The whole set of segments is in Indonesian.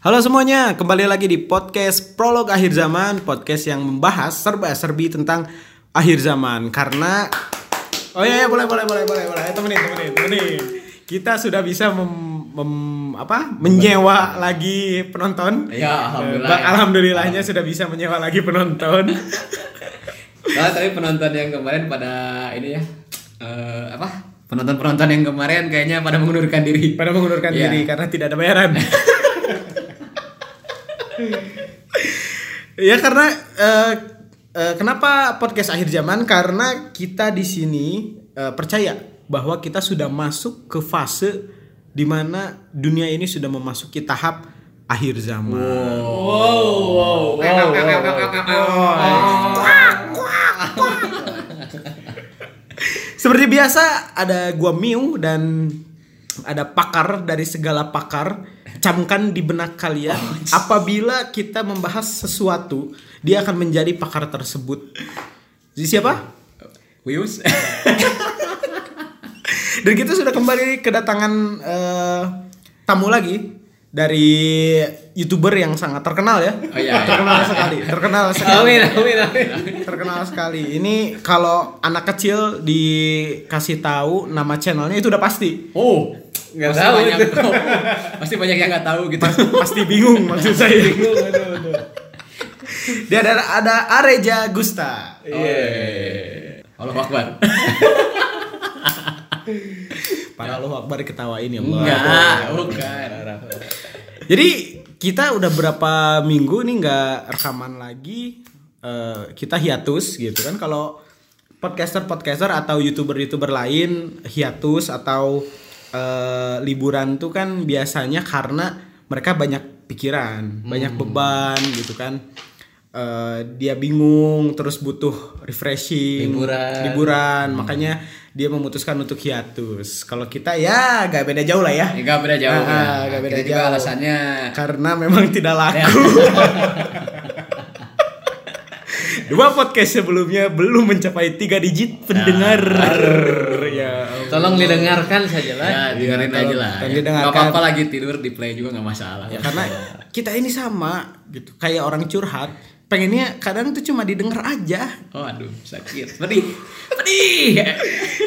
Halo semuanya, kembali lagi di podcast Prolog Akhir Zaman, podcast yang membahas serba-serbi tentang akhir zaman. Karena Oh iya, iya boleh boleh boleh boleh boleh. Eh, Temenin temenin temenin. Kita sudah bisa mem, mem- apa? menyewa lagi penonton. Ya, alhamdulillah. Eh, alhamdulillahnya sudah bisa menyewa lagi penonton. Nah, tapi penonton yang kemarin pada ini ya eh, apa? Penonton-penonton yang kemarin kayaknya pada mengundurkan diri. Pada mengundurkan Iya. diri karena tidak ada bayaran. ya karena eh, eh, kenapa podcast akhir zaman? Karena kita di sini eh, percaya bahwa kita sudah masuk ke fase di mana dunia ini sudah memasuki tahap akhir zaman. Wow, wow, Seperti biasa ada gua Miu dan ada pakar dari segala pakar camkan di benak kalian apabila kita membahas sesuatu dia akan menjadi pakar tersebut. Jadi siapa? Wius. Dan kita sudah kembali kedatangan eh, tamu lagi dari youtuber yang sangat terkenal ya. Oh, iya, iya. terkenal sekali, terkenal sekali. Amin, amin, amin. terkenal sekali. Ini kalau anak kecil dikasih tahu nama channelnya itu udah pasti. Oh, nggak Pasti tahu banyak. itu. Pasti banyak yang nggak tahu gitu. pasti bingung maksud saya. Dia ada ada Areja Gusta. Iya. Allah Akbar. Para lu Akbar ketawain ya Allah. Enggak, bukan. Jadi kita udah berapa minggu nih nggak rekaman lagi. Eh, kita hiatus gitu kan kalau podcaster-podcaster atau youtuber-youtuber lain hiatus atau eh, liburan tuh kan biasanya karena mereka banyak pikiran, banyak beban gitu kan. Eh, dia bingung terus butuh refreshing Liburan. liburan makanya dia memutuskan untuk hiatus kalau kita ya gak beda jauh lah ya Enggak beda jauh. Ah, ya. nggak beda Kita juga jauh. alasannya karena memang tidak laku. Dua podcast sebelumnya belum mencapai tiga digit pendengar. ya. Tolong didengarkan saja lah. ya dengerin aja lah. tolong ya. didengarkan. Nggak apa-apa lagi tidur di play juga nggak masalah. Ya, karena kita ini sama gitu, kayak orang curhat. Pengennya kadang tuh cuma didengar aja. Oh aduh sakit. Pedih. Pedih.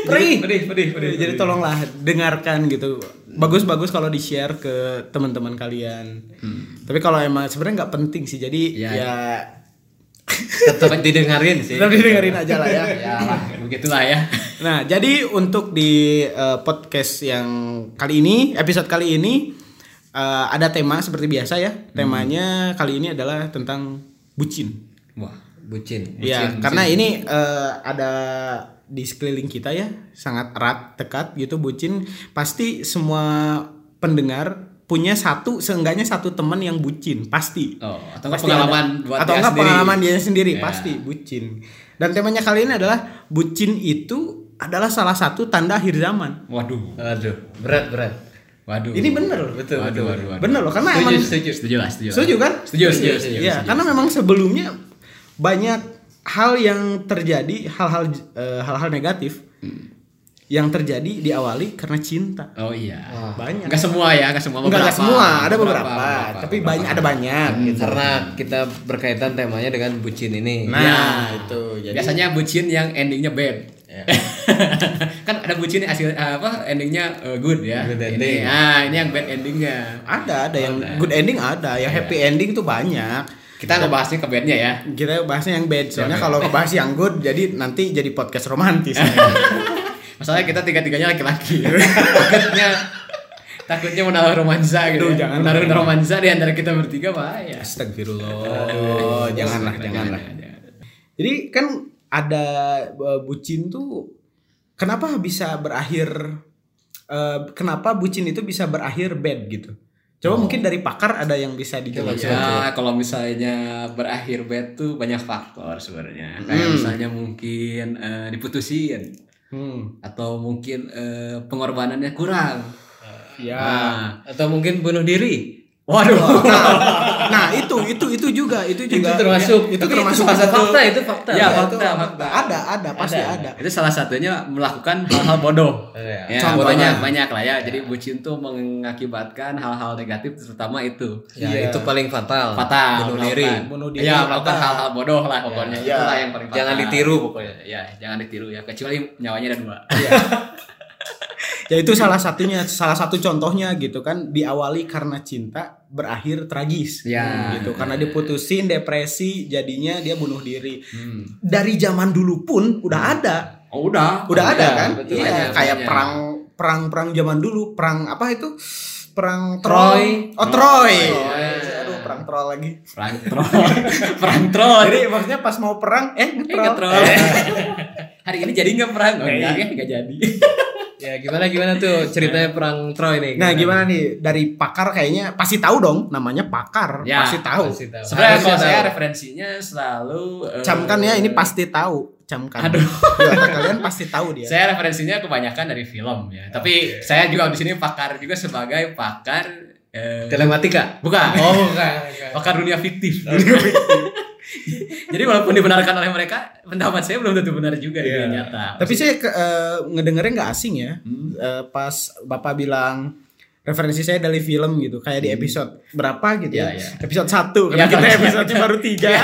Pedih. Pedih. Pedih. Pedih. Jadi tolonglah dengarkan gitu. Bagus-bagus kalau di-share ke teman-teman kalian. Tapi kalau emang sebenarnya nggak penting sih. Jadi Ya. ya Tetap didengarin sih. tetap didengerin aja lah ya. ya lah, begitulah ya. Nah, jadi untuk di eh, podcast yang kali ini, episode kali ini eh, ada tema seperti biasa ya. Temanya kali ini adalah tentang bucin. Wah. Bucin. Ya, karena ini eh, ada di sekeliling kita ya, sangat erat, dekat gitu bucin. Pasti semua pendengar punya satu seenggaknya satu teman yang bucin, pasti. Oh, atau Pasti pengalaman ada. buat atau dia enggak sendiri. pengalaman dia sendiri Ya. pasti bucin. Dan temanya kali ini adalah bucin itu adalah salah satu tanda akhir zaman. Waduh. Aduh, berat berat. Waduh. Ini bener loh. Betul, Waduh, betul. waduh, waduh. Bener loh karena Setuju, emang setuju. Setuju lah, setuju. lah. setuju kan? Setuju, setuju, setuju. Iya, setuju. karena memang sebelumnya banyak hal yang terjadi, hal-hal eh, hal-hal negatif yang terjadi diawali karena cinta. Oh iya. Banyak. Enggak semua ya, enggak semua. Beberapa. semua, ada beberapa, beberapa, tapi beberapa. banyak ada banyak gitu. Karena kita berkaitan temanya dengan bucin ini. Nah, Ya. itu jadi Biasanya bucin yang endingnya bad. kan ada bucin hasil apa endingnya uh, good ya. Good ini, ending. ah ini yang bad endingnya. ada ada yang Ada. good ending ada, yang Iya. happy ending tuh banyak. Kita ngebahasnya ke badnya ya. Kita bahasnya yang bad, soalnya Ya, kalau ngebahas yang good jadi nanti jadi podcast romantis. Masalahnya kita tiga-tiganya laki-laki. takutnya takutnya menaruh romansa gitu. Ya. jangan. menaruh romansa di antara kita bertiga bahaya. Astagfirullah. janganlah, janganlah. Jadi kan ada uh, bucin tuh kenapa bisa berakhir uh, kenapa bucin itu bisa berakhir bad gitu. Coba mungkin dari pakar ada yang bisa dijelaskan. Ya, kalau misalnya berakhir bad tuh banyak faktor sebenarnya. Kayak Hmm. misalnya mungkin eh, diputusin Hmm. atau mungkin eh, pengorbanannya kurang. Ya. Nah, Atau mungkin bunuh diri. Waduh. Nah, nah, itu itu itu juga itu Itu juga termasuk itu tapi termasuk salah satu fakta itu fakta. Ya, itu fakta, fakta. Ada, ada, pasti ada. Itu salah satunya melakukan hal-hal bodoh. Iya. Ya, Contohnya. banyak banyak lah ya. Jadi bucin tuh mengakibatkan hal-hal negatif terutama itu. Ya, Iya. itu paling fatal. Fatal, Bunuh diri. Bunuh diri. Ya, melakukan ada. hal-hal bodoh lah pokoknya. Ya. Itulah yang paling fatal. Jangan ditiru pokoknya. Ya, jangan ditiru ya. Kecuali nyawanya ada dua. Ya itu salah satunya, salah satu contohnya gitu kan diawali karena cinta berakhir tragis. Ya. gitu karena diputusin depresi jadinya dia bunuh diri. Hmm. Dari zaman dulu pun udah ada. Oh, udah. Udah ada Iya, kan? betul. Iya, Banyak, kayak perang perang perang zaman dulu, perang apa itu? Perang Troy. Oh, Troy. Troy. Aduh, perang troll lagi. perang troll. perang troll. Jadi maksudnya pas mau perang eh Eh, ngetrol. ngetrol. Hari ini jadi nggak perang? Oh, enggak, ya, enggak jadi. Ya gimana gimana tuh ceritanya perang Troy nih? Nah, gimana nih dari pakar kayaknya pasti tahu dong namanya pakar, Ya, pasti tahu. Pasti tahu. Sebenarnya kalau saya referensinya selalu eh, Camkan ya ini pasti tahu. Camkan. Aduh. Otak kalian pasti tahu dia. Saya referensinya kebanyakan dari film ya. Tapi saya juga di sini pakar juga sebagai pakar eh, telematika. bukan. Oh, bukan. pakar dunia fiktif. Jadi walaupun dibenarkan oleh mereka, pendapat saya belum tentu benar juga di Iya. nyata. Tapi saya ke, eh, ngedengernya nggak asing ya. Hmm. Eh, pas Bapak bilang referensi saya dari film gitu, kayak di episode berapa gitu ya? Iya, iya. Episode 1 karena Iya, kita iya. episode baru 3.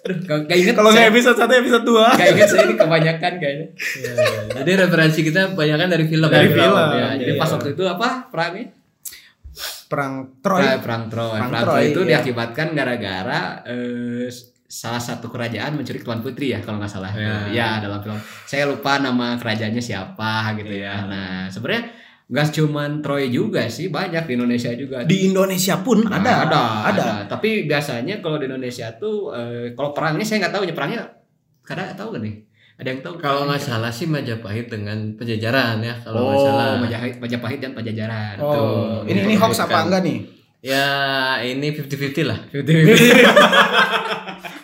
Aduh, gak, gak inget Kalau nggak saya, episode 1 episode 2. gak inget saya ini kebanyakan kayaknya. Ya, ya. Jadi referensi kita kebanyakan dari film. Dari ya? film. Ya, jadi Iya. pas waktu itu apa perangnya? Perang Troy. Perang, perang Troy. Perang Perang, Troy, Troy itu iya. diakibatkan gara-gara eh, salah satu kerajaan menculik tuan putri ya kalau nggak salah. Ya. Ya dalam film. Saya lupa nama kerajaannya siapa gitu ya. Nah sebenarnya nggak cuman Troy juga sih banyak di Indonesia juga. Di Indonesia pun Nah, ada, ada, ada. Tapi biasanya kalau di Indonesia tuh eh, kalau perangnya saya nggak tahu ya perangnya karena tahu gak nih? Ada yang tahu? Kalau nggak salah sih Majapahit dengan Penjajaran ya. Kalau nggak Oh, salah. Majapahit, Majapahit dan Pajajaran. Oh, Tuh. ini ini hoax apa enggak nih? Ya ini 50-50 lah.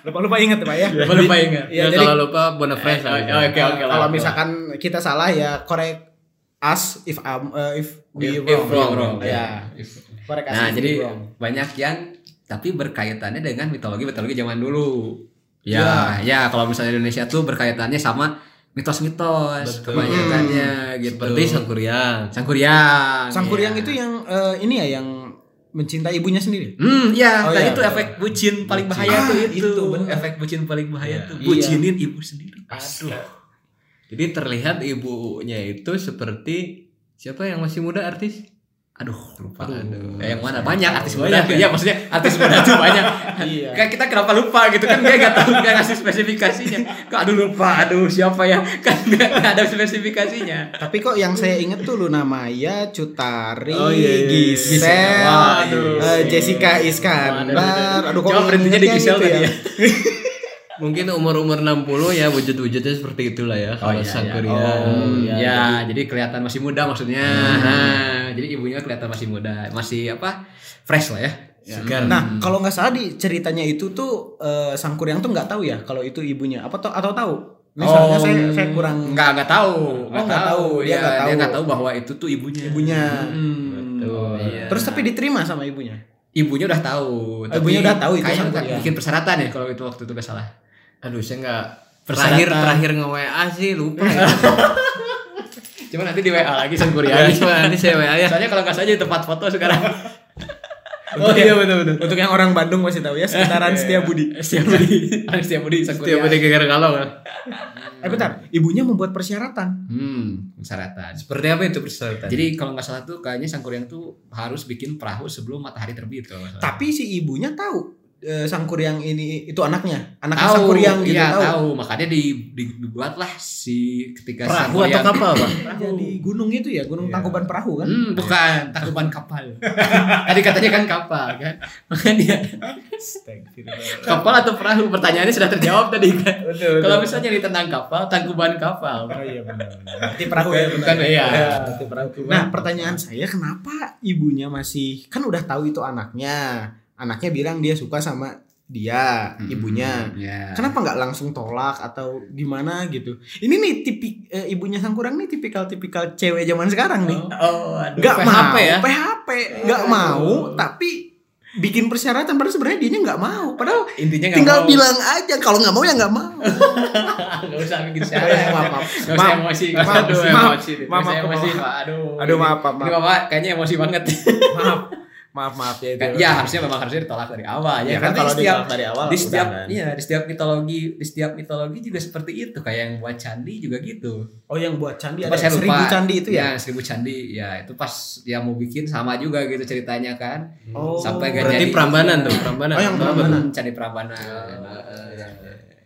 Lupa lupa ingat ya, Pak ya. Lupa lupa ingat. Iya, ya, jadi- kalau lupa Bonafres Eh, lah. oh, oke, oke. Kalau misalkan kita salah ya correct us if I'm uh, if we If- wrong. if wrong, wrong. Ya. Us Nah, jadi wrong. banyak yang tapi berkaitannya dengan mitologi-mitologi zaman dulu. Ya. Ya, ya kalau misalnya Indonesia tuh berkaitannya sama mitos-mitos kebanyakannya gitu. Seperti Sangkuriang. Sangkuriang. Sangkuriang ya. itu yang eh, ini ya yang mencintai ibunya sendiri. Hmm, ya, Oh, tadi iya. itu efek bucin paling bahaya Ah, tuh itu. itu, efek bucin paling bahaya tuh. Iya. Bucinin ibu sendiri. Aduh. Jadi terlihat ibunya itu seperti siapa yang masih muda artis? Aduh, lupa. Aduh. Eh, yang mana? Banyak artis muda. Banyak ya? Iya, maksudnya artis muda tuh banyak. Iya. Kayak kita kenapa lupa gitu kan dia nggak tahu nggak ngasih spesifikasinya. Kok aduh lupa, aduh siapa ya? Kan nggak ada spesifikasinya. Tapi kok yang saya inget tuh Luna Maya, Cutari, Oh, iya, iya, iya. Gisel, Waduh. eh, Jessica Iskandar. Aduh kok Coba berhentinya di Gisel gitu tadi ya. Mungkin umur-umur 60 ya wujud-wujudnya seperti itulah ya kalau Sangkuriang. Oh, iya, ya, jadi kelihatan masih muda maksudnya. Nah, jadi ibunya kelihatan masih muda, masih apa? Fresh lah ya. Segar. Nah, kalau nggak salah di ceritanya itu tuh eh, Sangkuriang tuh nggak tahu ya kalau itu ibunya. Apa to- atau tahu? Misalnya saya saya kurang nggak nggak tahu, Oh, nggak tahu. Dia Dia nggak tahu. dia nggak tahu bahwa itu tuh ibunya. ibunya. Hmm, Betul. iya. Terus tapi diterima sama ibunya. ibunya udah tahu. Oh, ibunya udah tahu itu kayaknya Sangkuriang. bikin persyaratan ya kalau itu waktu itu gak salah. Aduh, saya nggak Persyaratan. terakhir terakhir nge-WA sih lupa. ya. Cuma nanti di WA lagi San Ya, Kuriani. coba nanti saya WA ya. Soalnya kalau nggak saja di tempat foto sekarang. Oh iya betul betul. Untuk yang orang Bandung masih tahu ya sekitaran Setiabudi. Setiabudi. Orang Setiabudi San Tiap Kuriani. ada geger kalau kan. Eh bentar, ibunya membuat persyaratan. Hmm, persyaratan. Seperti apa itu persyaratan? Jadi kalau nggak salah tuh kayaknya Sangkuriang tuh harus bikin perahu sebelum matahari terbit kalau. Tapi si ibunya tahu eh, Sangkuriang ini itu anaknya, anak tahu, Sangkuriang gitu iya, tahu. tahu. Makanya di, di- dibuatlah si ketika perahu atau kapal, Pak? Jadi gunung itu ya, gunung Iya. Tangkuban Perahu kan? Hmm, bukan tangkuban kapal. Tadi katanya kan kapal kan. Makanya kapal atau perahu pertanyaannya sudah terjawab tadi kan. Betul, Kalau misalnya di tentang kapal, tangkuban kapal. Oh iya benar. Berarti perahu ya. Bukan, iya. berarti perahu. Nah, pertanyaan saya kenapa ibunya masih kan udah tahu itu anaknya. Anaknya bilang dia suka sama dia, ibunya. Ya. Kenapa nggak langsung tolak atau gimana gitu? Ini nih tipik eh, ibunya Sangkurang nih tipikal-tipikal cewek zaman sekarang nih. Oh, aduh. Nggak PHP mau, ya. PHP, nggak mau, tapi bikin persyaratan padahal sebenarnya dia nggak mau. Padahal Intinya nggak tinggal mau. bilang aja kalau nggak mau ya nggak mau. Gak usah bikin syarat. maaf, maaf. Gak usah Maaf. emosi. Maaf, Aduh, maaf. emosi. Maaf, Gak usah maaf, emosi, maaf. Pak. Aduh. Aduh, Ini- maaf, maaf, Ini maaf. Bapak kayaknya emosi banget. maaf, maaf, maaf ya itu. ya harusnya memang harusnya ditolak dari awal ya, Ya kan Tapi kalau setiap ditolak dari awal di setiap kan. iya di setiap mitologi di setiap mitologi juga seperti itu kayak yang buat candi juga gitu Oh yang buat candi Pas ada saya lupa. seribu candi itu ya? seribu candi ya itu pas dia mau bikin sama juga gitu ceritanya kan Oh, Sampai gak Berarti jadi. Prambanan tuh, Prambanan. Oh, yang Apa Prambanan. candi Prambanan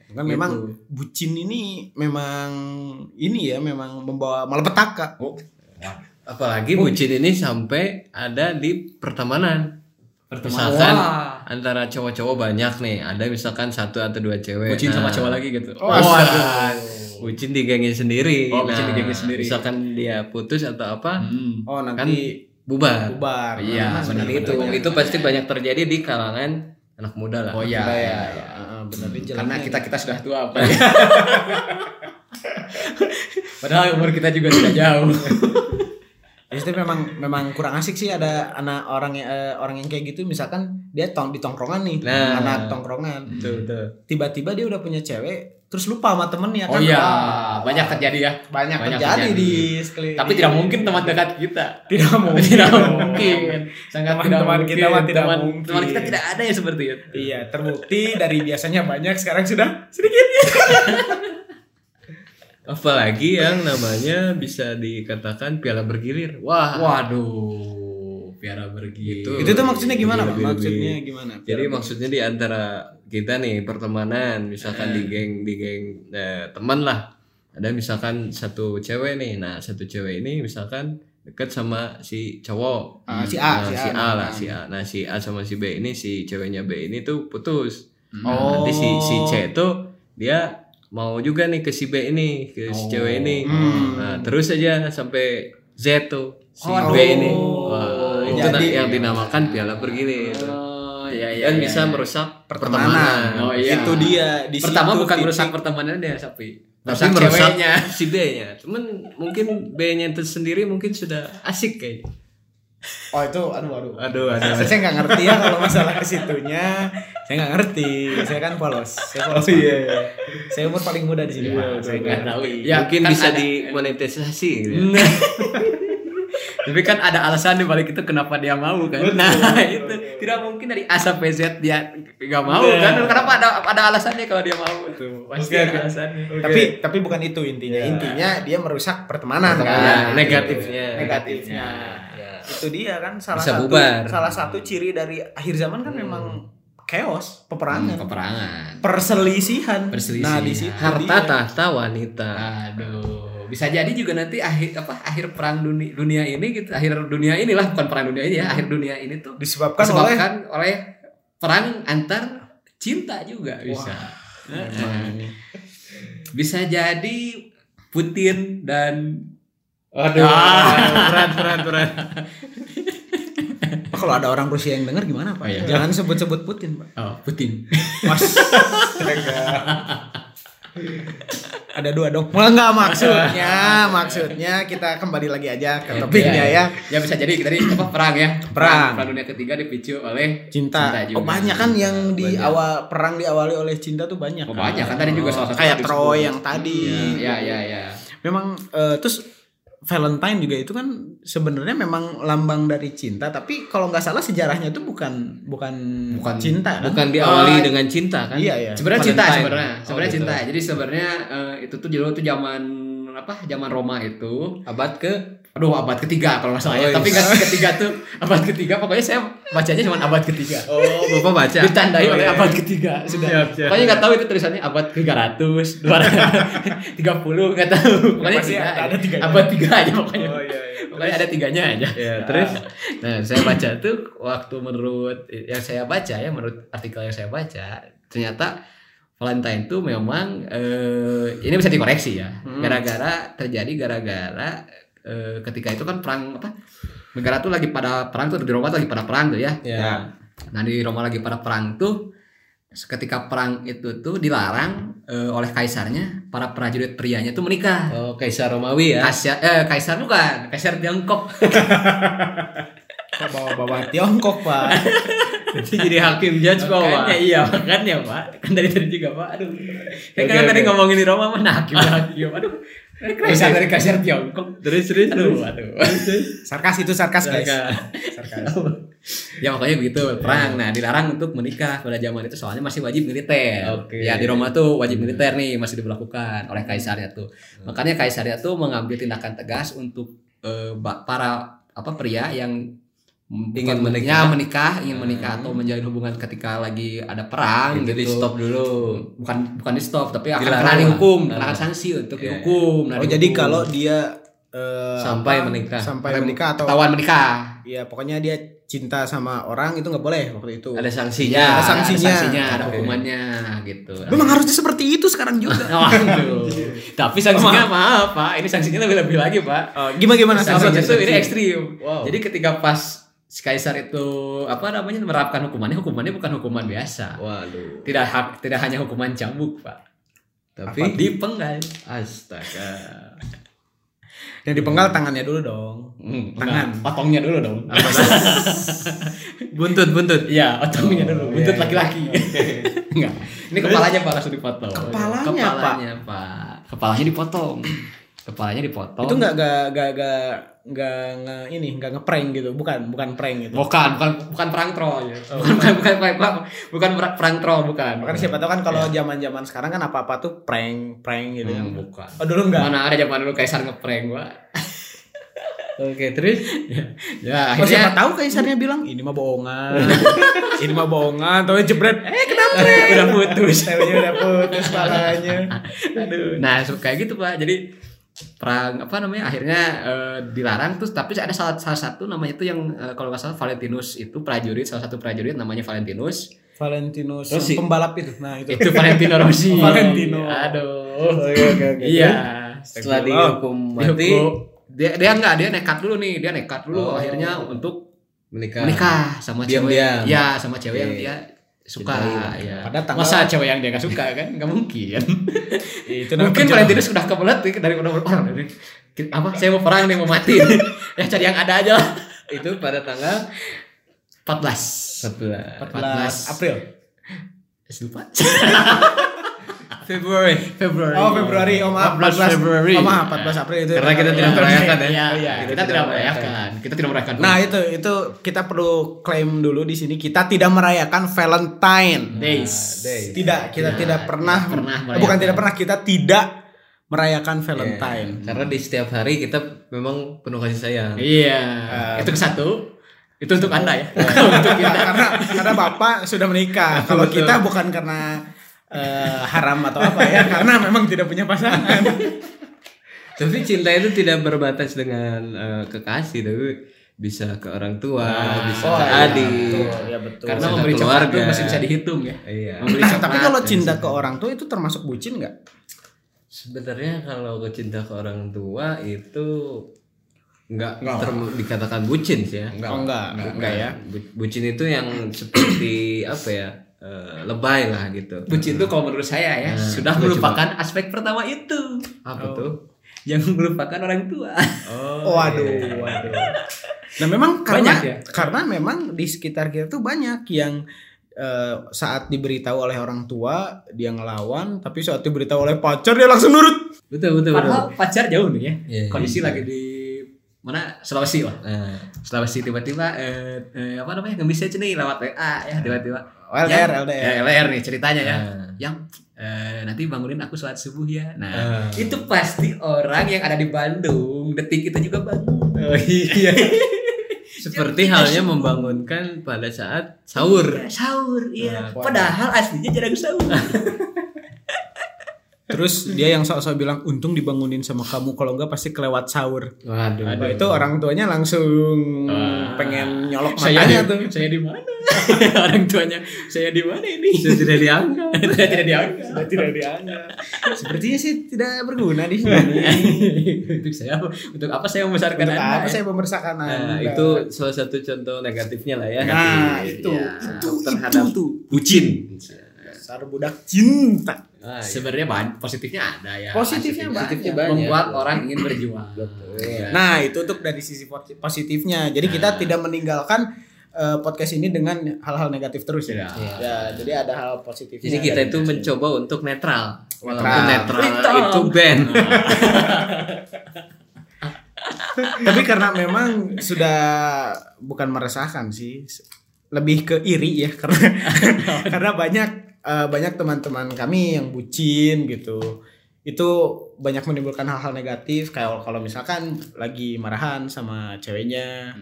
Kan memang bucin ini memang ini ya memang membawa malapetaka. oh Apalagi bucin ini sampai ada di pertemanan. pertemanan Misalkan Wah. antara cowok-cowok banyak nih, ada misalkan satu atau dua cewek. bucin sama Nah, cowok lagi gitu Oh, oh, aduh. Bucin di gengnya sendiri. Oh, bucin di gengnya sendiri. Misalkan dia putus atau apa, Hmm. Oh kan nanti bubar. bubar. Iya, Nah, benar, itu benar. itu pasti banyak terjadi di kalangan anak muda lah. oh iya iya, ya, iya. Heeh, benar di karena kita kita sudah tua apa ya padahal umur kita juga tidak jauh Ya, itu memang memang kurang asik sih ada anak orang yang eh, orang yang kayak gitu. Misalkan dia tong di tongkrongan nih Nah. anak tongkrongan. Betul, betul. tiba-tiba dia udah punya cewek terus lupa sama temennya oh kan? iya Wah, banyak terjadi ya. Banyak, banyak terjadi, terjadi. di sekeliling tapi tidak mungkin teman dekat kita. Tidak mungkin. Tidak mungkin. Sangat tidak Teman-teman mungkin. kita mah tidak teman, mungkin. teman kita tidak ada yang seperti itu. Iya terbukti dari biasanya banyak sekarang sudah sedikit Apalagi yang namanya bisa dikatakan piala bergilir. Wah. waduh piara bergilir Itu. itu tuh maksudnya gimana Pak? Maksudnya gimana Jadi maksudnya di antara kita nih pertemanan, misalkan di geng di geng eh, teman lah. Ada misalkan satu cewek nih. Nah, satu cewek ini misalkan deket sama si cowok. Ah, si A, Nah, si si A, A, lah, si A. Nah, si A sama si B ini si ceweknya B ini tuh putus. Hmm. Oh. nanti si si C itu dia mau juga nih ke si B ini, ke si Oh. cewek ini. Hmm. Nah, terus aja sampai Z tuh si Aduh. B ini. Wah, itu Jadi- yang dinamakan piala bergilir. oh iya iya Dan iya, bisa iya. merusak pertemanan pertemanan. Oh, iya. itu dia di pertama situ bukan titik- merusak pertemanan dia sapi Tapi merusak merusak ceweknya si B-nya. Cuman mungkin B-nya itu sendiri mungkin sudah asik kayaknya. Oh itu aduh aduh Aduh, aduh. saya nggak ngerti ya kalau masalah ke situnya saya nggak ngerti saya kan polos saya polos Oh, iya, Pak. saya umur paling muda di sini Ya, saya nggak tahu. Ya, mungkin kan bisa ada- dimonetisasi gitu ya. Nah. Tapi kan ada alasan di balik itu kenapa dia mau kan. nah, itu tidak mungkin dari A sampai Z dia nggak mau kan. Kenapa ada ada alasannya kalau dia mau tuh. Pasti Oke, ada alasannya. tapi tapi bukan itu intinya intinya dia merusak pertemanan Pertemanan, kan negatifnya. negatifnya Ya. Itu dia kan salah Bisa satu bubar. salah satu ciri dari akhir zaman kan memang chaos peperangan Peperangan. perselisihan Perselisihan. nah di situ Harta dia. tahta wanita. Aduh, bisa jadi juga nanti akhir apa akhir perang dunia, dunia ini gitu, akhir dunia inilah bukan perang dunia ini ya, akhir dunia ini tuh disebabkan, oleh disebabkan oleh perang antar cinta juga bisa. Heeh. Bisa jadi Putin dan Aduh, Ah. berat berat berat. Kalau ada orang Rusia yang dengar gimana pak Oh, iya. jangan sebut-sebut Putin pak oh, Putin. Mas ada dua dong enggak maksudnya maksudnya kita kembali lagi aja ke topiknya ya Ya bisa jadi tadi apa perang ya. Perang. Perang dunia ketiga dipicu oleh cinta, Cinta juga. oh banyak kan yang di Banyak. awal perang diawali oleh cinta tuh banyak Oh, banyak kan tadi juga salah satu kayak. Troy yang tadi Ya ya ya. memang eh, terus Valentine juga itu kan sebenarnya memang lambang dari cinta tapi kalau nggak salah sejarahnya itu bukan bukan Bukan- cinta kan? Bukan diawali Ah, dengan cinta kan? iya iya Sebenarnya cinta Valentine. sebenarnya. Oh, Sebenarnya gitu. cinta. Jadi sebenarnya eh, itu tuh dulu tuh zaman apa? Zaman Roma itu. Abad ke Aduh, abad ketiga kalau nggak salah ya. Oh, Tapi iya. kan ketiga tuh abad ketiga. Pokoknya saya bacanya cuma abad ketiga. Oh, Bapak baca. Ditandai Oh, oleh iya. abad ketiga sudah. Siap, siap. Pokoknya nggak tahu itu tulisannya abad ke 300, 230 nggak tahu. Pokoknya tiga ada tiganya. Abad tiga aja pokoknya. oh iya iya Pokoknya ada tiganya aja. Ya, terus nah saya baca tuh waktu menurut yang saya baca ya menurut artikel yang saya baca ternyata Valentine tuh memang eh, ini bisa dikoreksi ya. Hmm. Gara-gara terjadi gara-gara eh, ketika itu kan perang apa? Negara tuh lagi pada perang tuh di Roma tuh lagi pada perang tuh ya. ya Nah di Roma lagi pada perang tuh ketika perang itu tuh dilarang eh, oleh kaisarnya para prajurit prianya tuh menikah. Oh, Kaisar Romawi ya. Kaisar eh kaisar bukan, kaisar Tiongkok. Kok bawa-bawa Tiongkok, Pak? Jadi jadi hakim judge Makanya Pak. iya makanya pak. Kan dari tadi juga pak. Aduh. Kan tadi oke. ngomongin di Roma mana hakim hakim. Aduh. Kaisar dari kaisar Tiongkok. Terus terus aduh aduh. Sarkas itu sarkas, guys. Sarkas. Ya makanya begitu perang. Nah dilarang untuk menikah pada zaman itu soalnya masih wajib militer. Oke. ya di Roma tuh wajib militer nih masih diberlakukan oleh kaisarnya tuh. Makanya kaisarnya tuh mengambil tindakan tegas untuk eh, para apa pria yang Ingin menikah. ya, menikah ingin menikah atau menjalin hubungan ketika lagi ada perang Itu di gitu stop dulu. bukan bukan di stop tapi akan Dilarang kena dihukum kena sanksi untuk Iya. dihukum nah, Oh, dihukum. jadi kalau dia eh, Sampai apa, menikah. sampai menikah atau ketahuan menikah Iya, pokoknya dia cinta sama orang itu nggak boleh waktu itu. Ada sanksinya. ya Ada sanksinya. ada Oke. hukumannya gitu Memang harusnya seperti itu sekarang juga. Waduh. Tapi sanksinya maaf pak, ini sanksinya lebih lebih lagi pak. Oh, gimana gimana Sanksinya sanksinya? itu ini ekstrim. Wow. Jadi ketika pas si kaisar itu apa namanya menerapkan hukumannya, hukumannya bukan hukuman biasa. Waduh. Tidak ha- tidak hanya hukuman cambuk pak, Tapi dipenggal. astaga. Yang dipenggal tangannya dulu dong. Hmm, Tangan. enggak, otongnya dulu dong. Buntut buntut. Iya, otongnya dulu. Oh, Buntut iya, iya. laki-laki. Enggak. Ini kepalanya Pak langsung dipotong. Kepalanya, Kepalanya, Pak. Kepalanya dipotong. Kepalanya dipotong. Itu nggak nggak nggak nggak nggak nge ini nggak ngeprank gitu, bukan bukan prank gitu. Bukan, bukan bukan perang troll ya. Bukan bukan bukan bukan, bukan perang- perang troll bukan. Makanya siapa tahu kan kalau zaman-zaman sekarang kan apa-apa tuh prank, prank gitu Hmm, kan. bukan. Oh, dulu enggak. Mana ada zaman dulu kaisar ngeprank, Pak. Oke, terus Ya, Oh, siapa akhirnya tahu kaisarnya bilang ini mah bohongan. ini mah bohongan, tahu jebret. Eh, kenapa? udah putus. Udah putus palanya. Aduh. Nah, kayak gitu, Pak. Jadi perang apa namanya akhirnya eh, dilarang terus tapi ada salah, salah satu namanya itu yang eh, kalau nggak salah Valentinus itu prajurit salah satu prajurit namanya Valentinus Valentino Rossi. pembalap itu. Nah, itu. itu Valentino Rossi Valentino. aduh Oke, oke, oke. iya setelah Oh, dihukum mati Dihukum. dia dia enggak dia nekat dulu nih dia nekat dulu Oh. akhirnya untuk menikah. menikah sama cewek Diam-diam. ya sama cewek yang Oke. dia suka Cintai ya. Pada tanggal- masa cewek yang dia gak suka kan? Nggak mungkin. Itu mungkin. Valentinus sudah kebelet nih dari orang orang. Dari apa? Saya mau perang nih mau mati. Ya cari yang ada aja. Lah Itu pada tanggal 14 14 14 April. lupa Februari. Februari Oh, Februari. Oh, maaf. 14 Februari. Oh, maaf, 14 April itu. Karena kita Iya, tidak iya. merayakan ya. Iya, iya. kita tidak merayakan. Kita tidak merayakan. Nah, itu itu kita perlu klaim dulu di sini kita tidak merayakan Valentine days. days. Tidak, kita Tidak, tidak pernah, tidak pernah bukan tidak pernah kita tidak merayakan Valentine. Karena di setiap hari kita memang penuh kasih sayang. Iya. Eh, itu ke satu. Itu untuk Anda ya. untuk kita. karena karena Bapak sudah menikah. Kalau kita bukan karena eh, haram atau apa ya, karena memang tidak punya pasangan. Tapi cinta itu tidak berbatas dengan eh, kekasih, tapi bisa ke orang tua, bisa oh, ke iya, adik. betul, ya betul. Karena Bisa memberi keluarga. itu masih bisa dihitung ya. Iya. Memberi Nah, tapi kalau cinta ke orang tua itu termasuk bucin nggak? Sebenarnya kalau ke cinta ke orang tua itu nggak Nggak. term- dikatakan bucin sih ya. Oh, enggak, enggak, ya. Bu- Bucin itu yang seperti apa ya? Eh, lebay lah gitu. Bucin itu kalau menurut saya ya Nah, sudah coba, melupakan aspek pertama itu. Apa Oh. tuh? Yang melupakan orang tua. Oh, waduh, waduh. Nah, memang karena Banyak ya? karena memang di sekitar kita tuh banyak yang eh, saat diberitahu oleh orang tua dia ngelawan, tapi saat diberitahu oleh pacar dia langsung nurut. Betul betul betul. Padahal pacar jauh nih ya. Iya, Kondisi iya. lagi di mana Sulawesi lah. Nah, Sulawesi tiba-tiba eh, eh, apa namanya nggak bisa nih lewat WA ya tiba-tiba. Oh, LDR, Yang- LDR. Ya, LDR nih ceritanya ya. Ah. Yang eh, nanti bangunin aku sholat subuh ya. Nah Ah. itu pasti orang yang ada di Bandung detik itu juga bangun. Oh iya. Seperti halnya membangunkan pada saat sahur. Ya, sahur iya. Nah, Padahal aslinya jarang sahur. Terus dia yang sok-sok bilang untung dibangunin sama kamu kalau enggak pasti kelewat sahur. Waduh. Nah, itu orang tuanya langsung Wah. pengen nyolok saya matanya di, tuh. saya di mana? orang tuanya saya di mana ini? Itu tidak dianggap. Saya tidak dianggap. Sudah tidak dianggap. Sepertinya sih tidak berguna di sini. untuk saya untuk apa saya membesarkan Untuk anda? apa ya? saya membesarkan Nah, Anda? itu salah satu contoh negatifnya lah ya. Nah, Negatif. itu, Ya, itu, terhadap itu tuh. bucin. Dasar budak cinta. Ah, iya. Sebenarnya ban- positifnya ada ya. Positifnya Positifnya banyak. Membuat orang ingin berjuang. Iya. Nah, itu untuk dari sisi po- positifnya. Jadi kita tidak meninggalkan eh, podcast ini dengan hal-hal negatif terus ya. Iya. Ya, jadi ada hal positifnya. Jadi kita itu ini. mencoba untuk netral. Walaupun Netral. netral, itu band. Tapi karena memang sudah bukan meresahkan sih, lebih ke iri ya karena karena banyak eh, banyak teman-teman kami yang bucin gitu. Itu banyak menimbulkan hal-hal negatif kayak kalau misalkan lagi marahan sama ceweknya.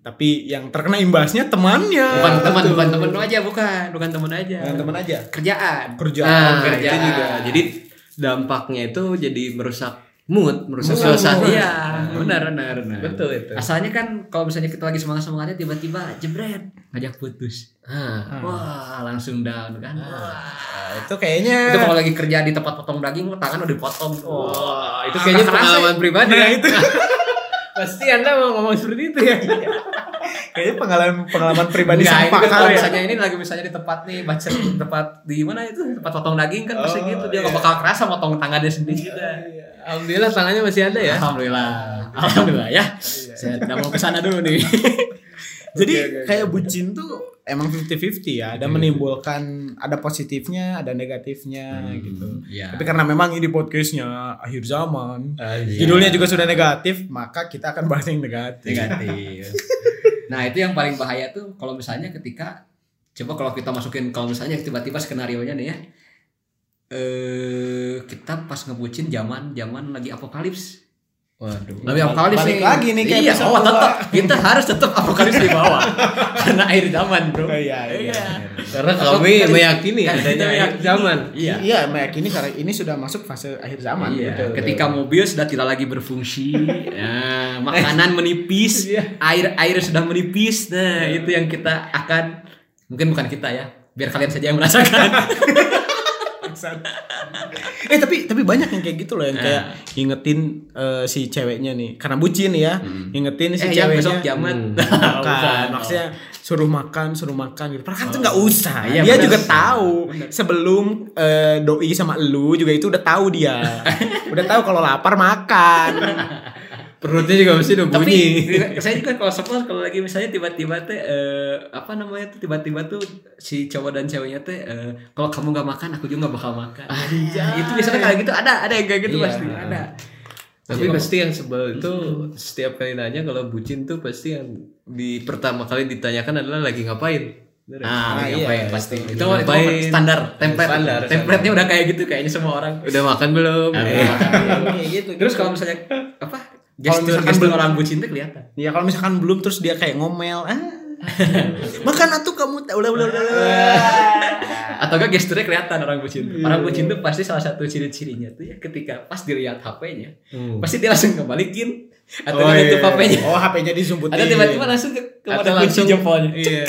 Tapi yang terkena imbasnya temannya. Bukan teman, Gitu. bukan teman aja, bukan, bukan teman aja. Bukan teman aja. Kerjaan. Kerjaan. Nah, kerjaan. itu juga. Jadi dampaknya itu jadi merusak mood, merusak Mood. suasana. Iya, benar, benar, benar. Betul itu. Asalnya kan kalau misalnya kita lagi semangat semangatnya tiba-tiba jebret ngajak putus. Ah, Wah, langsung down kan. Wah. Nah, itu kayaknya Itu kalau lagi kerja di tempat potong daging, tangan udah dipotong. Wah, itu kayaknya kerasa pengalaman pribadi Nah, ya. itu Pasti Anda mau ngomong seperti itu ya. Kayaknya pengalaman pengalaman pribadi ini sampah kan kalau ya. misalnya ini lagi misalnya di tempat nih baca tempat di mana itu tempat potong daging kan pasti Oh, gitu dia nggak iya. bakal kerasa potong tangannya sendiri juga. Alhamdulillah tangannya masih ada ya. Alhamdulillah. Alhamdulillah ya. Saya tidak mau ke sana dulu nih. Jadi kayak bucin tuh emang 50-50 ya. Ada menimbulkan ada positifnya, ada negatifnya gitu. Iya. Tapi karena memang ini podcastnya akhir zaman, Iya. judulnya juga sudah negatif, maka kita akan bahas yang negatif. negatif. nah, itu yang paling bahaya tuh kalau misalnya ketika coba kalau kita masukin kalau misalnya tiba-tiba skenario nya nih ya. Eh kita pas ngebucin zaman zaman lagi apokalips. Waduh. Lebih apokalips Balik nih. lagi nih kayak iya, oh, tetap kita harus tetap apokalips di bawah. Karena akhir zaman, Bro. Oh, iya, iya. Karena Atau kami meyakini kan kita adanya akhir meyakini. zaman. Iya. Iya, meyakini karena ini sudah masuk fase akhir zaman Iya, gitu. ketika mobil sudah tidak lagi berfungsi, ya, makanan menipis, air air sudah menipis, nah itu yang kita akan mungkin bukan kita ya, biar kalian saja yang merasakan. eh tapi tapi banyak yang kayak gitu loh yang kayak ingetin eh, si ceweknya nih. Karena bucin ya ingetin si eh yang ceweknya. besok jaman, bukan Bukan. maksudnya suruh makan suruh makan gitu. Padahal kan itu nggak usah. Iya, dia bener. juga tahu sebelum eh, doi sama elu juga itu udah tahu dia. Udah tahu kalau lapar makan Perutnya juga mesti udah Tapi bunyi. saya juga kalau suppose kalau lagi misalnya tiba-tiba teh eh, apa namanya tuh tiba-tiba tuh si cowok dan ceweknya teh eh, kalau kamu nggak makan aku juga nggak bakal makan. itu biasanya kayak gitu ada ada yang kayak gitu Iya. pasti ada. Tapi pasti yang sebel itu setiap kali nanya kalau bucin tuh pasti yang di pertama kali ditanyakan adalah lagi ngapain. Ya? Ah, iya. ngapain pasti. Itu, itu Ngapain? standar, template. Standar, Template-nya udah kayak gitu kayaknya semua orang. Udah makan belum? Ah, kayak gitu Terus kalau misalnya Gestur, misalkan gestur belum- orang bucin tuh kelihatan. ya kalau misalkan belum terus dia kayak ngomel ah makan atuh kamu udah udah udah Atau enggak gesturnya kelihatan orang bucin. Orang bucin tuh pasti salah satu ciri-cirinya tuh ya ketika pas dilihat HP-nya, Hmm. pasti dia langsung kembalikin atau Oh, iya. nutup HP-nya. oh HP-nya disumputin Ada tiba-tiba langsung ke Atau kepada kunci langsung jempolnya. Iya.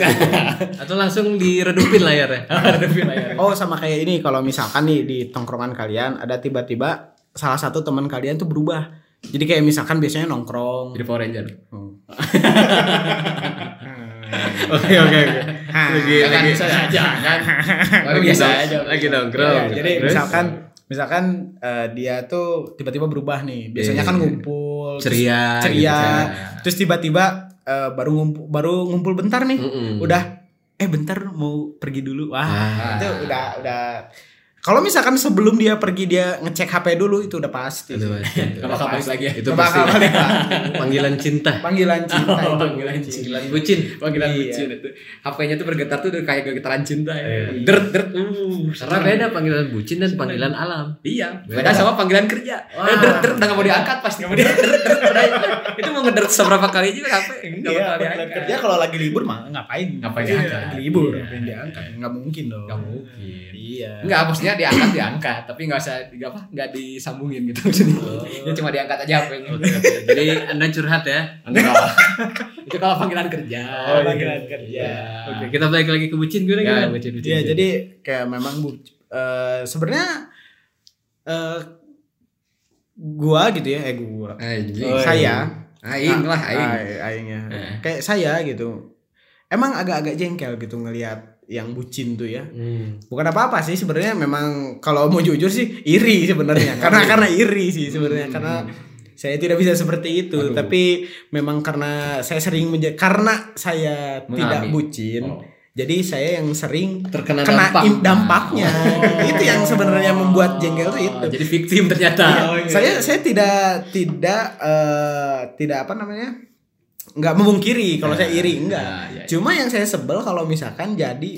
Atau langsung diredupin layarnya. Redupin layar. Oh sama kayak ini kalau misalkan nih di tongkrongan kalian ada tiba-tiba salah satu teman kalian tuh berubah. Jadi kayak misalkan biasanya nongkrong. Jadi Power Ranger. Oh. Oke oke oke. Lagi Ya kan lagi bisa aja kan. lagi biasa aja. Lagi nongkrong. Ya, jadi Terus? misalkan misalkan eh, dia tuh tiba-tiba berubah nih. Biasanya Iya. kan ngumpul terus Ceria, ceria. gitu kan. Terus tiba-tiba eh, baru ngumpul baru ngumpul bentar nih. Mm-mm. Udah eh bentar mau pergi dulu. Wah, Ah. itu udah udah kalau misalkan sebelum dia pergi dia ngecek HP dulu itu udah pasti. Itu pasti. Gak bakal balik lagi ya. Itu pasti balik panggilan cinta. Panggilan cinta itu. panggilan cinta. Panggilan bucin. Panggilan Iya. bucin itu. HP-nya tuh bergetar tuh udah kayak getaran cinta ya. Iya. Dert dert. Uh, Karena beda panggilan bucin dan panggilan alam. Iya, beda sama panggilan kerja. Eh, dert dert udah gak mau diangkat pasti. Mau diangkat. Dert, dert. Itu mau ngedert seberapa kali juga HP. Gak Iya, bakal panggilan kerja kalau lagi libur mah ngapain? Ngapain Iya, diangkat? Lagi libur, Iya. ngapain diangkat? Enggak mungkin dong. Gak mungkin. Iya. Enggak, maksudnya diangkat diangkat, tapi nggak usah di apa? Nggak disambungin gitu maksudnya. Ya cuma diangkat aja HP-nya. Jadi Anda curhat ya. Enggak. itu kalau panggilan kerja. Oh, panggilan kerja. Oke, kita balik lagi ke bucin gue Ya, bucin, bucin, Iya, bucin. jadi kayak memang bu eh, sebenarnya eh gua gitu ya, eh gua. Anjing. Oh, saya Aing lah, aing. Aing ya. Eh. Kayak saya gitu. Emang agak-agak jengkel gitu ngelihat yang bucin tuh ya. Hmm. Bukan apa-apa sih sebenarnya memang kalau mau jujur sih iri sebenarnya. karena karena iri sih sebenarnya karena saya tidak bisa seperti itu, tapi memang karena saya sering menja- karena saya tidak Mengalami. bucin. Oh. Jadi saya yang sering Terkena kena dampak. im- dampaknya. Oh. itu yang sebenarnya membuat jengkel itu. Oh, jadi victim ternyata. saya saya tidak tidak eh, tidak apa namanya nggak memungkiri kalau saya iri enggak. ya, ya. cuma yang saya sebel kalau misalkan jadi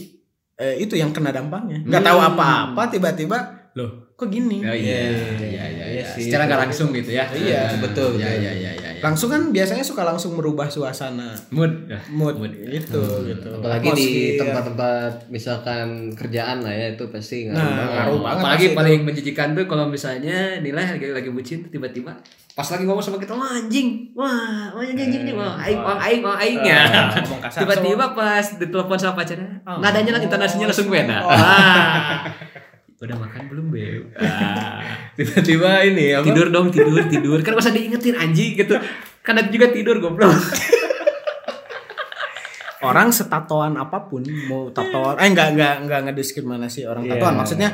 eh, itu yang kena dampaknya. Nggak tahu apa-apa tiba-tiba loh kok gini Oh, iya, iya, iya, Iya iya. sih. Secara nggak langsung gitu ya. Iya, betul, Iya, betul. iya, iya, iya. iya. langsung kan biasanya suka langsung merubah suasana mood. Mood, Mood. itu gitu Apalagi di Atmosfer. tempat-tempat misalkan kerjaan lah ya itu pasti ngaruh Nah, ngaruh banget Apalagi paling menjijikan tuh kalau misalnya nilai lagi lagi bucin tiba-tiba pas lagi ngomong sama kita wah anjing wah wah anjing anjing wah aing wah aing wah aing ya tiba-tiba pas ditelepon sama pacarnya Oh. nadanya lah intonasinya langsung beda. udah makan belum beb Tiba-tiba ini apa? tidur dong tidur tidur. Kan masa diingetin anjing gitu. Karena juga tidur goblok. Orang setatoan apa pun mau tatoan eh enggak enggak enggak ngediskriminasi orang tatoan. Maksudnya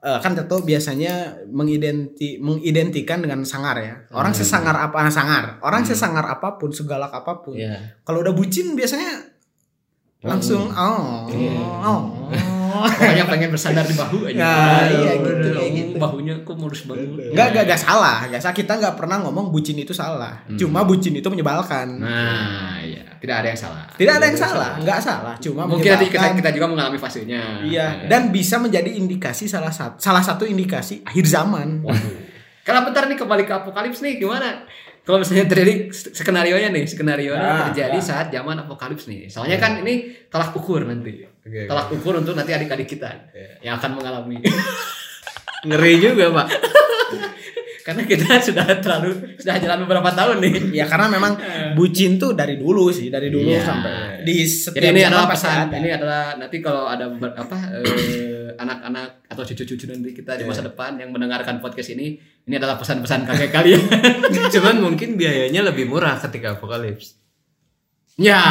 eh, kan tato biasanya mengidenti mengidentikan dengan sangar ya. Orang sesangar apa sangar. Orang sesangar apa pun segalak apa pun Iya. kalau udah bucin biasanya langsung oh oh, pokoknya pengen bersandar di bahu aja Nah, iya, Aduh, gitu, aduh, kayak gitu. bahunya kok mulus banget Enggak, enggak, enggak salah. Enggak salah. Kita enggak pernah ngomong bucin itu salah. Cuma bucin itu menyebalkan. nah iya tidak ada yang salah Tidak ada yang salah, enggak salah. Cuma mungkin nanti kita, kita juga mengalami fasenya Iya, dan bisa menjadi indikasi salah satu salah satu indikasi akhir zaman. Kalau bentar nih kembali ke apokalips nih gimana? Kalau misalnya terjadi skenario nya nih, skenario Ah, terjadi ah. saat zaman apokalips nih. Soalnya kan ini tolak ukur nanti. Oke. Tolak ukur untuk nanti adik-adik kita yang akan mengalami. Ngeri juga, Pak. Karena kita sudah terlalu sudah jalan beberapa tahun nih. Ya karena memang bucin tuh dari dulu sih, dari dulu Iya. sampai di setiap Jadi ini adalah pesan, ada. ini adalah nanti kalau ada ber- apa eh, anak-anak atau cucu-cucu nanti kita di masa depan yang mendengarkan podcast ini, ini adalah pesan-pesan kakek kalian. Cuman mungkin biayanya lebih murah ketika apokalips. Ya.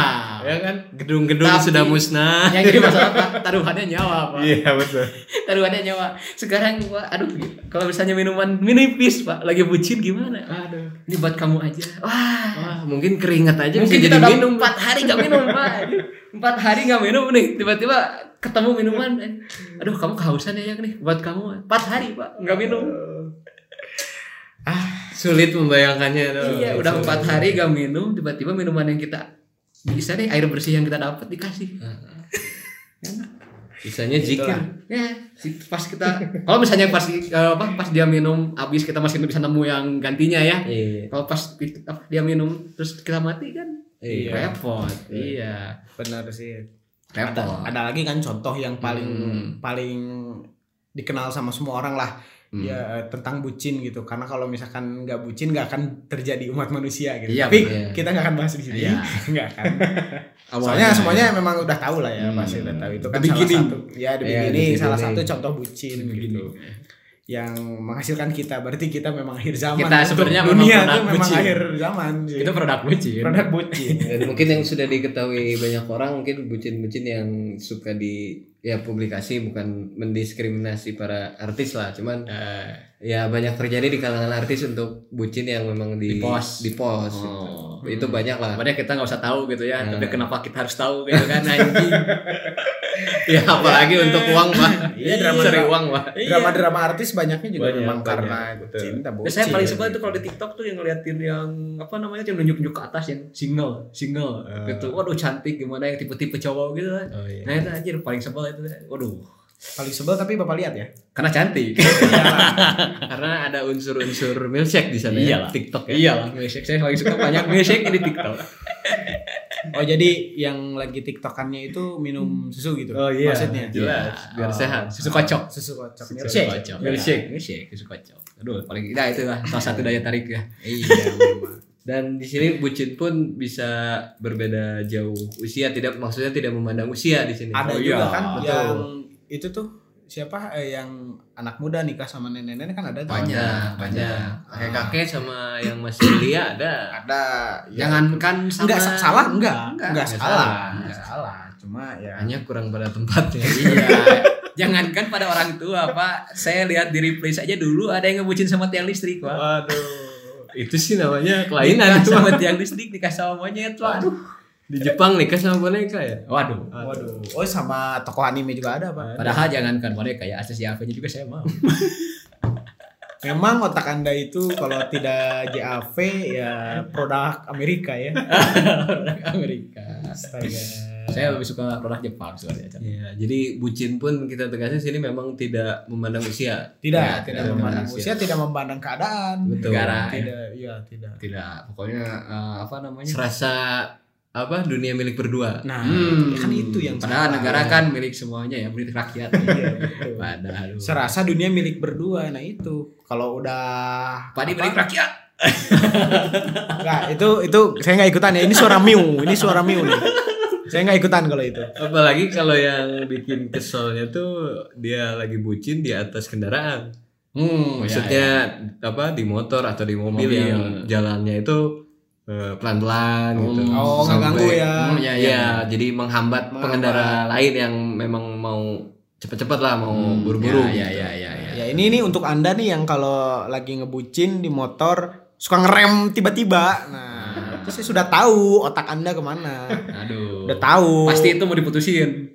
Ya kan? Gedung-gedung Tapi- sudah musnah. Yang jadi masalah taruhannya nyawa, Pak. Iya, betul. taruhannya nyawa sekarang Pak, aduh kalau misalnya minuman minipis pak lagi bucin gimana Aduh. ini buat kamu aja wah Wah, mungkin keringat aja mungkin kita jadi minum. empat hari nggak minum pak empat hari nggak minum nih tiba-tiba ketemu minuman aduh kamu kehausan ya yang nih buat kamu empat hari pak nggak minum Sulit membayangkannya tuh. iya udah empat hari nggak minum tiba-tiba minuman yang kita bisa deh air bersih yang kita dapat dikasih Sisanya jikir. ya si- pas kita kalau misalnya pas apa pas dia minum habis kita masih bisa nemu yang gantinya ya Iya. kalau pas dia minum terus kita mati kan Iya. repot iya Benar sih. repot Ada, ada lagi kan contoh yang paling Hmm. paling dikenal sama semua orang lah. Hmm. Ya tentang bucin gitu. Karena kalau misalkan nggak bucin nggak akan terjadi umat manusia gitu. Iya, Tapi bener. kita nggak akan bahas di sini. Iya. Nggak akan. Awalnya. Soalnya semuanya memang udah tahu lah ya, Hmm. pasti udah tahu itu kan The salah beginning. satu. Ya, Iya, the beginning, salah satu contoh bucin gitu. Yang menghasilkan kita berarti kita memang akhir zaman. Kita sebenarnya memang dunia memang bucin. akhir zaman sih. itu produk bucin produk bucin. Dan mungkin yang sudah diketahui banyak orang mungkin bucin-bucin yang suka di ya publikasi bukan mendiskriminasi para artis lah cuman Eh, ya banyak terjadi di kalangan artis untuk bucin yang memang di Di-post. di post Oh. gitu. itu banyak lah Makanya kita nggak usah tahu gitu ya, Nah. tapi kenapa kita harus tahu gitu kan anjing. ya apalagi untuk uang pak Iya, drama- cari uang pak Drama-drama artis banyaknya juga Banyak, memang banyak, karena betul. cinta bucin. Nah, saya paling sebel itu kalau di TikTok tuh yang ngeliatin yang apa namanya yang nunjuk-nunjuk ke atas yang single, single gitu. Waduh cantik gimana yang tipe-tipe cowok gitu kan. oh, iya. Nah itu anjir paling sebel itu. Waduh. Paling sebel tapi Bapak lihat ya. Karena cantik. karena ada unsur-unsur milkshake di sana Iyalah. ya TikTok ya Iya lah, milkshake saya paling suka banyak milkshake di TikTok. Oh jadi yang lagi tiktokannya itu minum susu gitu? Oh, iya. Maksudnya? Jelas, biar Oh. sehat. Susu kocok. Susu kocok. Susu Milkshake. kocok. Milkshake, milkshake, susu kocok. Aduh, paling nah itu lah salah satu daya tarik ya. Iya memang. dan di sini bucin pun bisa berbeda jauh usia tidak maksudnya tidak memandang usia di sini Ada Oh, juga iya. kan Betul. yang itu tuh siapa eh, yang anak muda nikah sama nenek-nenek kan ada tuh. Banyak. banyak. kakek kakek sama yang masih belia ada? Ada. ya. Jangankan sama enggak sa- salah? Enggak. Enggak. enggak, Enggak salah. salah. enggak salah. Cuma ya. Hanya kurang pada tempatnya. Iya. Jangankan pada orang tua pak. Saya lihat di replay saja dulu ada yang ngebucin sama tiang listrik pak. Waduh. Itu sih namanya kelainan itu sama tiang listrik nikah sama monyet waduh di Jepang nikah sama boneka ya? Waduh. Waduh. Oh sama tokoh anime juga ada pak. Padahal jangankan mereka ya akses JAV nya juga saya mau. Memang otak anda itu kalau tidak JAV ya produk Amerika ya. Amerika. Astaga. saya lebih suka produk Jepang soalnya Iya, jadi bucin pun kita tegasnya sini memang tidak memandang usia. tidak Ya, tidak tidak memandang memandang usia tidak memandang keadaan. Betul. Negara. tidak iya tidak. Tidak pokoknya eh, apa namanya? Serasa apa dunia milik berdua. nah Hmm. kan itu yang padahal salah. negara kan milik semuanya ya milik rakyat iya betul padahal serasa dunia milik berdua nah itu kalau udah padi apa? milik rakyat Nggak, itu itu saya nggak ikutan ya ini suara miu ini suara miu nih saya nggak ikutan kalau itu Apalagi kalau yang bikin keselnya tuh dia lagi bucin di atas kendaraan. hmm Maksudnya apa di motor atau di mobil, Mobil. yang jalannya itu pelan-pelan gitu. oh nggak Sampai- ganggu ya. Hmm, ya, ya. Iya, jadi menghambat Menghambat. pengendara lain yang memang mau cepet-cepet lah mau Hmm, buru-buru. ya, gitu. ya, ya, ya, ya ini nih untuk anda nih yang kalau lagi ngebucin di motor suka ngerem tiba-tiba. Nah itu saya sudah tahu otak anda ke mana. Aduh. Udah tahu. Pasti itu mau diputusin.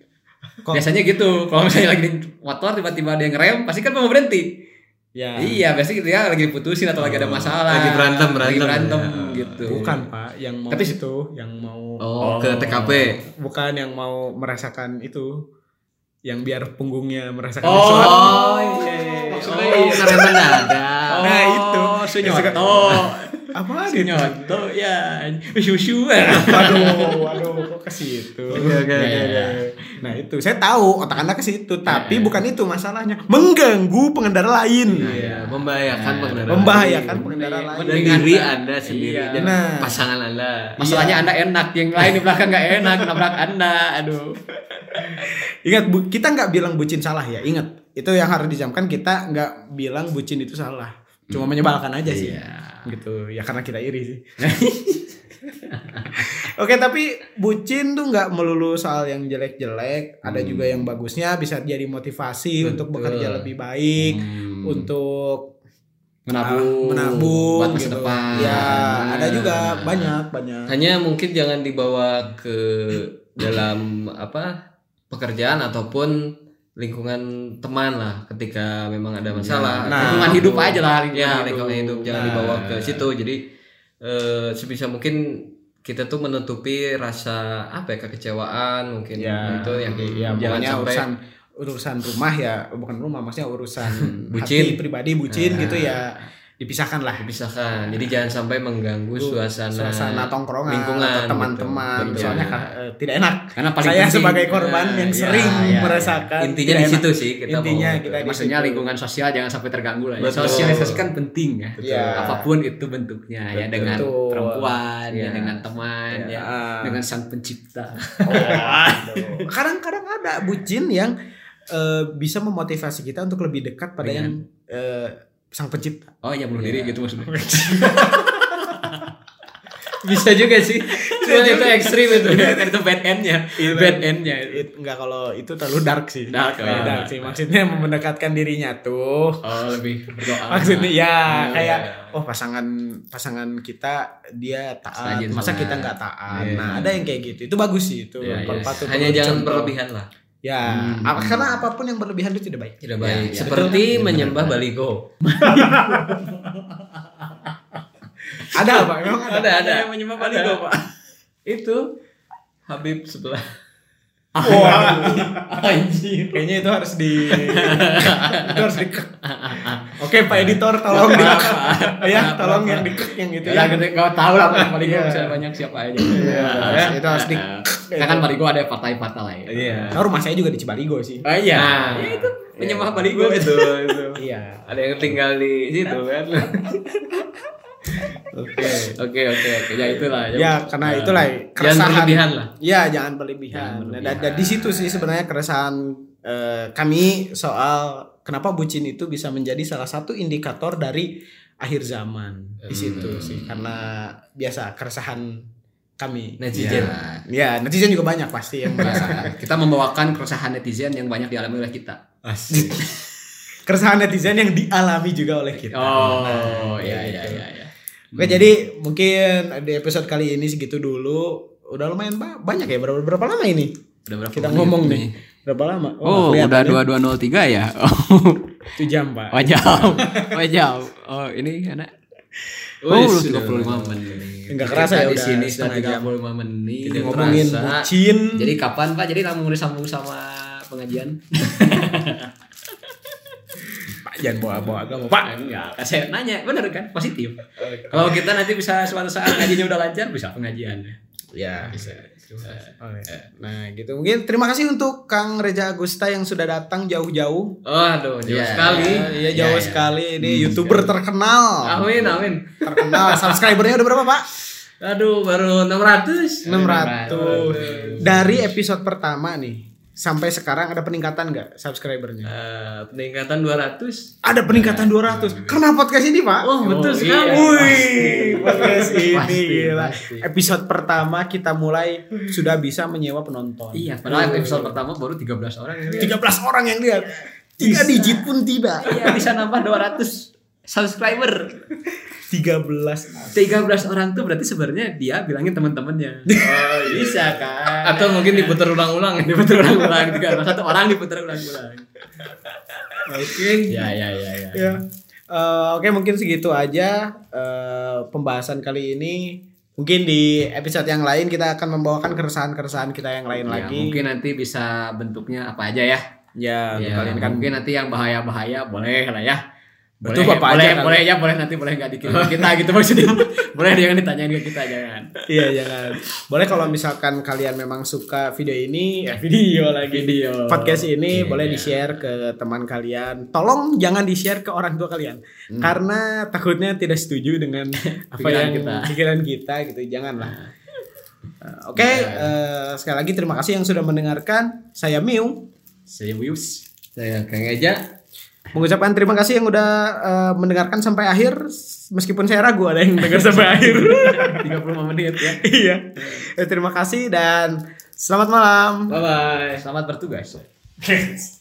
Kok- biasanya gitu. Kalau misalnya lagi di motor tiba-tiba ada yang ngerem pasti kan mau berhenti ya iya pasti dia lagi diputusin atau lagi ada masalah Lagi berantem, lagi berantem. berantem Ya. gitu bukan pak yang mau Tapi- itu yang mau Oh, ke TKP. bukan yang mau merasakan itu yang biar punggungnya merasakan Oh, sesuatu. iya, iya. Maksudnya oh, karena mendadak. Nah, itu. sunyoto apa gitu sunyoto ya susu waduh waduh kok ke situ Oke, oke, Ya, ya, ya. oke. Nah itu saya tahu otak anda ke situ tapi Ya. bukan itu masalahnya mengganggu pengendara lain Iya, membahayakan Nah, pengendara. membahayakan lain. pengendara Mending- lain dan Mendingan diri Anda- anda sendiri Iya. dan Nah. pasangan anda. masalahnya anda enak yang lain di belakang nggak enak nabrak anda aduh ingat bu, kita nggak bilang bucin salah ya ingat itu yang harus dijamkan kita nggak bilang bucin itu salah cuma menyebalkan aja sih Iya. gitu ya karena kita iri sih Oke tapi bucin tuh nggak melulu soal yang jelek-jelek, ada juga yang bagusnya bisa jadi motivasi untuk bekerja lebih baik, Hmm. untuk menabung ah, menabung buat masa gitu. depan Ya Nah. ada juga banyak banyak. Hanya mungkin jangan dibawa ke dalam apa pekerjaan ataupun lingkungan teman lah ketika memang ada masalah. Nah, lingkungan hidup aja lah Ya, lingkungan lingkungan hidup jangan Nah. dibawa ke situ. Jadi eh, sebisa mungkin kita tuh menutupi rasa apa ya kekecewaan mungkin Ya itu yang ya jangan pokoknya sampai urusan urusan rumah ya bukan rumah maksudnya urusan Bucin. hati pribadi bucin Nah. gitu ya dipisahkan lah. dipisahkan. Jadi jangan sampai mengganggu suasana, suasana tongkrongan lingkungan gitu. teman-teman Betul. soalnya eh, tidak enak karena paling saya penting- sebagai korban Nah, yang ya, sering ya, ya. merasakan Intinya di situ sih kita Intinya mau kita maksudnya situ. lingkungan sosial jangan sampai terganggu lah ya. Betul. sosialisasi kan penting ya Iya. apa pun itu bentuknya ya Betul. dengan Betul. perempuan ya Iya. dengan teman Iya. ya dengan sang pencipta Aduh. kadang-kadang ada bucin yang eh, bisa memotivasi kita untuk lebih dekat pada Dengan? yang eh, sang pencipta. Oh ya bunuh diri gitu maksudnya. Bisa juga sih. Cuma itu ekstrim itu. kan itu bad endnya. Bad endnya. Enggak kalau itu terlalu dark sih. Dark, oh, iya. dark sih. maksudnya mendekatkan dirinya tuh. Oh lebih berdoa. Maksudnya ya Iya, kayak iya. oh pasangan pasangan kita dia taat. Masa kita nggak taat? Iya. nah ada yang kayak gitu. Itu bagus sih itu. Iya, iya. patut Hanya jangan berlebihan lah. Ya Hmm. apa- karena apa pun yang berlebihan itu tidak baik Tidak Ya, baik. ya. Seperti Betul. menyembah baligo. ada apa memang ada Ada, ada. yang menyembah baligo pak Itu Habib sebelah. Wah, anjir. Kayaknya itu harus di itu harus di Oke, Pak editor tolong di ya, tolong yang di yang itu ya ya. gitu kau tahu lah Iya. bisa banyak siapa aja Iya, ya. itu harus di Kita kan baligo ada partai-partai lain Iya. Nah, rumah saya juga di Cibaligo sih. oh iya Nah, Ya, itu menyembah baligo itu Itu. Iya. Ada yang tinggal di situ kan. Oke. oke oke oke ya itulah Ya, karena itulah Jangan keresahan. berlebihan lah. Iya, jangan berlebihan. Jangan Nah, berlebihan. dan, dan di situ sih sebenarnya keresahan eh, kami soal kenapa bucin itu bisa menjadi salah satu indikator dari akhir zaman. Di situ Hmm. sih karena biasa keresahan kami. netizen Ya, netizen juga banyak pasti yang merasa. Nah, kita membawakan keresahan netizen yang banyak dialami oleh kita. asik Keresahan netizen yang dialami juga oleh kita. Oh, iya iya iya iya. Oke, jadi mungkin di episode kali ini segitu dulu. Udah lumayan ba- banyak ya. Berapa, berapa lama ini? Udah berapa Kita ngomong nih? Berapa lama? Oh, nggak udah ya. 2203 ya. Oh, Itu jam, Pak. oh jauh. Oh. Oh, ini enak. Oh, Wih, udah sudah 35 menit. Enggak kerasa ya di udah sini setengah sudah jam. 35 menit. Tidak Ngomongin kerasa. bucin. Jadi kapan Pak? Jadi langsung disambung sama pengajian? Pak jangan bawa-bawa agama, Pak. Enggak, kan saya nanya, bener kan? Positif. Kalau kita nanti bisa suatu saat ngajinya udah lancar, bisa pengajian. Ya. Bisa. Oke. Nah, gitu. Mungkin terima kasih untuk Kang Reza Agusta yang sudah datang jauh-jauh. Aduh, jauh Iya. sekali. Iya, jauh Ya, ya. sekali. Ini YouTuber terkenal. Amin, amin. Terkenal. Subscribernya udah berapa, Pak? Aduh, baru 600. 600. Dari episode pertama nih sampai sekarang ada peningkatan nggak subscribernya? Eh, peningkatan 200. Ada peningkatan 200. Karena podcast ini, Pak. Oh, betul iya. sekali. Wih, podcast ini Pasti, gila. pasti. Episode pertama kita mulai sudah bisa menyewa penonton. Iya, padahal episode pertama baru 13 orang yang lihat. 13 orang yang lihat. Tiga digit pun tidak. Iya, bisa nambah 200 subscriber. 13. 13 orang tuh berarti sebenarnya dia bilangin teman-temannya. Oh, bisa kan? Atau mungkin diputar ulang-ulang. diputar ulang-ulang juga. Satu orang diputar ulang-ulang. Oke. Ya, ya, ya, ya. Ya. Eh, Oke mungkin segitu aja eh, pembahasan kali ini. Mungkin di episode yang lain kita akan membawakan keresahan-keresahan kita yang lain Ya, lagi. mungkin nanti bisa bentuknya apa aja ya. Ya, Ya, kalian kan mungkin nanti yang bahaya-bahaya boleh lah ya. Betul, boleh, Bapak boleh, aja boleh ya, boleh nanti boleh nggak dikirim kita gitu maksudnya. boleh dia yang ditanyain ke kita jangan. Iya jangan. Boleh kalau misalkan kalian memang suka video ini, ya video lagi Video. podcast ini Iya, boleh iya. di share ke teman kalian. Tolong jangan di share ke orang tua kalian, karena takutnya tidak setuju dengan apa Hmm. Pikiran yang kita. pikiran kita gitu. Janganlah. Uh, Oke, eh, sekali lagi terima kasih yang sudah mendengarkan. Saya Miu. Saya Wius. Saya Kang Eja. Mengucapkan terima kasih yang udah eh, mendengarkan sampai akhir, meskipun saya ragu ada yang dengar sampai akhir. 35 menit ya. Iya. Eh, terima kasih dan selamat malam. Bye bye. Selamat bertugas.